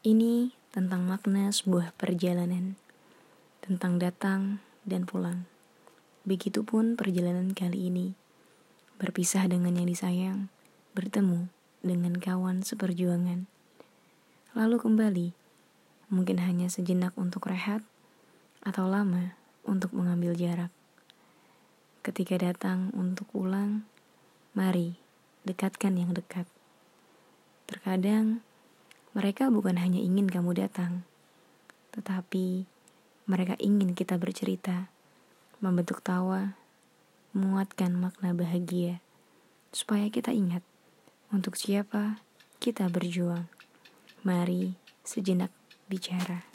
Ini tentang makna sebuah perjalanan, tentang datang dan pulang. Begitupun perjalanan kali ini, berpisah dengan yang disayang, bertemu dengan kawan seperjuangan. Lalu kembali, mungkin hanya sejenak untuk rehat, atau lama untuk mengambil jarak. Ketika datang untuk pulang, mari dekatkan yang dekat. Terkadang, mereka bukan hanya ingin kamu datang, tetapi mereka ingin kita bercerita, membentuk tawa, menguatkan makna bahagia, supaya kita ingat untuk siapa kita berjuang. Mari sejenak bicara.